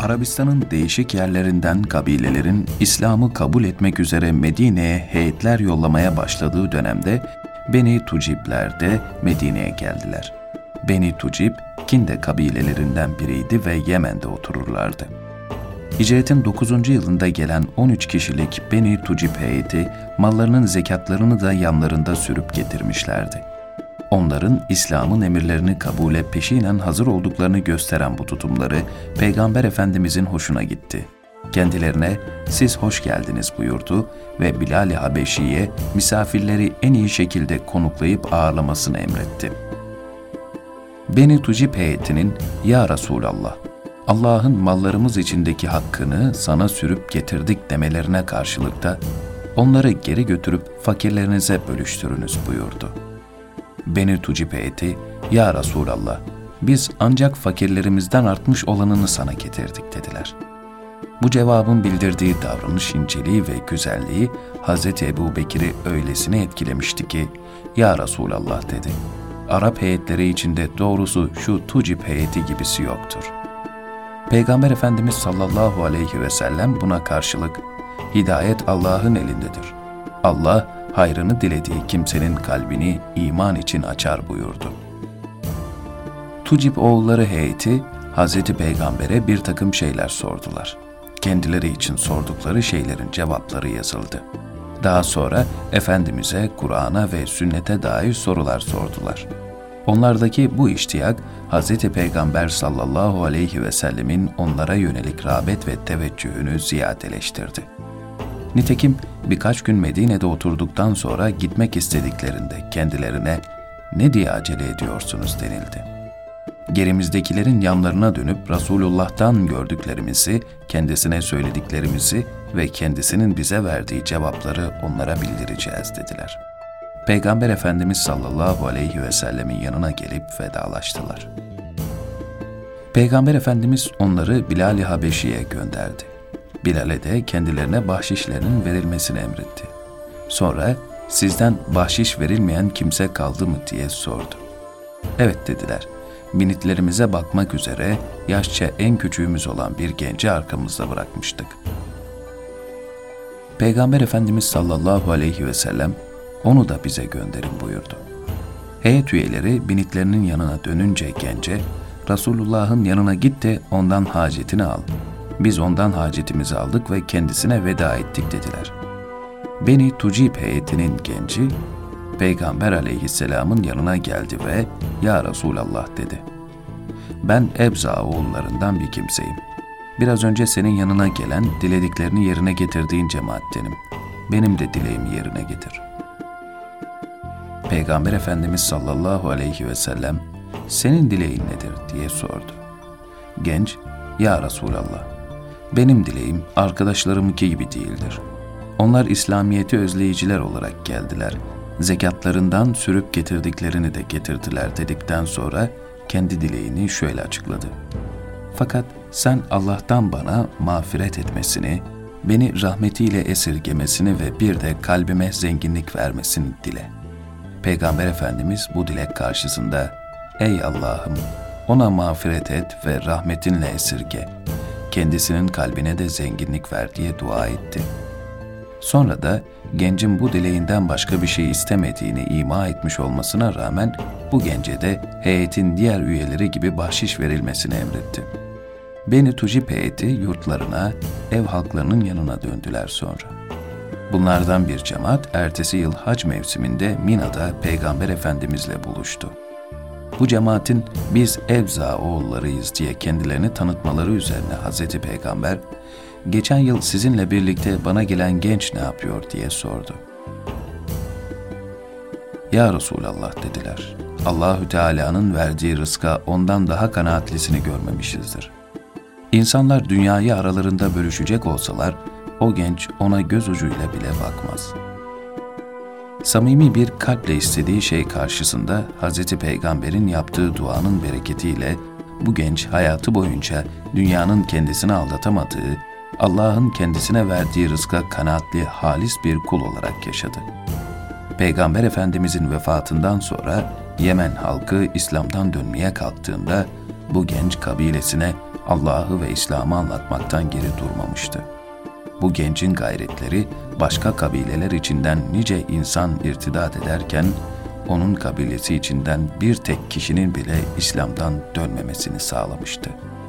Arabistan'ın değişik yerlerinden kabilelerin İslam'ı kabul etmek üzere Medine'ye heyetler yollamaya başladığı dönemde Beni Tucibler de Medine'ye geldiler. Beni Tucib, Kinde kabilelerinden biriydi ve Yemen'de otururlardı. Hicretin 9. yılında gelen 13 kişilik Beni Tucib heyeti mallarının zekatlarını da yanlarında sürüp getirmişlerdi. Onların İslam'ın emirlerini kabule peşinen hazır olduklarını gösteren bu tutumları Peygamber Efendimizin hoşuna gitti. Kendilerine siz hoş geldiniz buyurdu ve Bilal-i Habeşi'ye misafirleri en iyi şekilde konuklayıp ağırlamasını emretti. Beni Tucib heyetinin Ya Resulallah, Allah'ın mallarımız içindeki hakkını sana sürüp getirdik demelerine karşılıkta onları geri götürüp fakirlerinize bölüştürünüz buyurdu.'' Beni Tucib heyeti, Ya Resulallah, biz ancak fakirlerimizden artmış olanını sana getirdik dediler. Bu cevabın bildirdiği davranış inceliği ve güzelliği Hz. Ebu Bekir'i öylesine etkilemişti ki, Ya Resulallah dedi, Arap heyetleri içinde doğrusu şu Tucib heyeti gibisi yoktur. Peygamber Efendimiz sallallahu aleyhi ve sellem buna karşılık, Hidayet Allah'ın elindedir. Allah, hayrını dilediği kimsenin kalbini iman için açar buyurdu. Tucib oğulları heyeti Hz. Peygamber'e bir takım şeyler sordular. Kendileri için sordukları şeylerin cevapları yazıldı. Daha sonra Efendimiz'e Kur'an'a ve sünnete dair sorular sordular. Onlardaki bu iştiyak Hz. Peygamber sallallahu aleyhi ve sellemin onlara yönelik rağbet ve teveccühünü ziyadeleştirdi. Nitekim birkaç gün Medine'de oturduktan sonra gitmek istediklerinde kendilerine ne diye acele ediyorsunuz denildi. Gerimizdekilerin yanlarına dönüp Resulullah'tan gördüklerimizi, kendisine söylediklerimizi ve kendisinin bize verdiği cevapları onlara bildireceğiz dediler. Peygamber Efendimiz sallallahu aleyhi ve sellemin yanına gelip vedalaştılar. Peygamber Efendimiz onları Bilal-i Habeşi'ye gönderdi. Bilal'e de kendilerine bahşişlerinin verilmesini emretti. Sonra sizden bahşiş verilmeyen kimse kaldı mı diye sordu. Evet dediler. Binitlerimize bakmak üzere yaşça en küçüğümüz olan bir genci arkamızda bırakmıştık. Peygamber Efendimiz sallallahu aleyhi ve sellem onu da bize gönderin buyurdu. Heyet üyeleri binitlerinin yanına dönünce gence, Resulullah'ın yanına git de ondan hacetini al. Biz ondan hacetimizi aldık ve kendisine veda ettik dediler. Beni Tucib heyetinin genci, Peygamber aleyhisselamın yanına geldi ve Ya Resulallah dedi. Ben Ebza oğullarından bir kimseyim. Biraz önce senin yanına gelen, dilediklerini yerine getirdiğin cemaattenim. Benim de dileğimi yerine getir. Peygamber Efendimiz sallallahu aleyhi ve sellem, senin dileğin nedir diye sordu. Genç, Ya Resulallah, benim dileğim arkadaşlarımınki gibi değildir. Onlar İslamiyet'i özleyiciler olarak geldiler. Zekatlarından sürüp getirdiklerini de getirdiler dedikten sonra kendi dileğini şöyle açıkladı. Fakat sen Allah'tan bana mağfiret etmesini, beni rahmetiyle esirgemesini ve bir de kalbime zenginlik vermesini dile. Peygamber Efendimiz bu dilek karşısında, Ey Allah'ım ona mağfiret et ve rahmetinle esirge kendisinin kalbine de zenginlik ver diye dua etti. Sonra da gencin bu dileğinden başka bir şey istemediğini ima etmiş olmasına rağmen bu gence de heyetin diğer üyeleri gibi bahşiş verilmesini emretti. Beni Tucip heyeti yurtlarına, ev halklarının yanına döndüler sonra. Bunlardan bir cemaat ertesi yıl hac mevsiminde Mina'da Peygamber Efendimizle buluştu bu cemaatin biz Evza oğullarıyız diye kendilerini tanıtmaları üzerine Hz. Peygamber, geçen yıl sizinle birlikte bana gelen genç ne yapıyor diye sordu. Ya Resulallah dediler. Allahü Teala'nın verdiği rızka ondan daha kanaatlisini görmemişizdir. İnsanlar dünyayı aralarında bölüşecek olsalar, o genç ona göz ucuyla bile bakmaz.'' Samimi bir kalple istediği şey karşısında Hz. Peygamber'in yaptığı duanın bereketiyle bu genç hayatı boyunca dünyanın kendisini aldatamadığı, Allah'ın kendisine verdiği rızka kanaatli, halis bir kul olarak yaşadı. Peygamber Efendimizin vefatından sonra Yemen halkı İslam'dan dönmeye kalktığında bu genç kabilesine Allah'ı ve İslam'ı anlatmaktan geri durmamıştı. Bu gencin gayretleri başka kabileler içinden nice insan irtidat ederken, onun kabilesi içinden bir tek kişinin bile İslam'dan dönmemesini sağlamıştı.''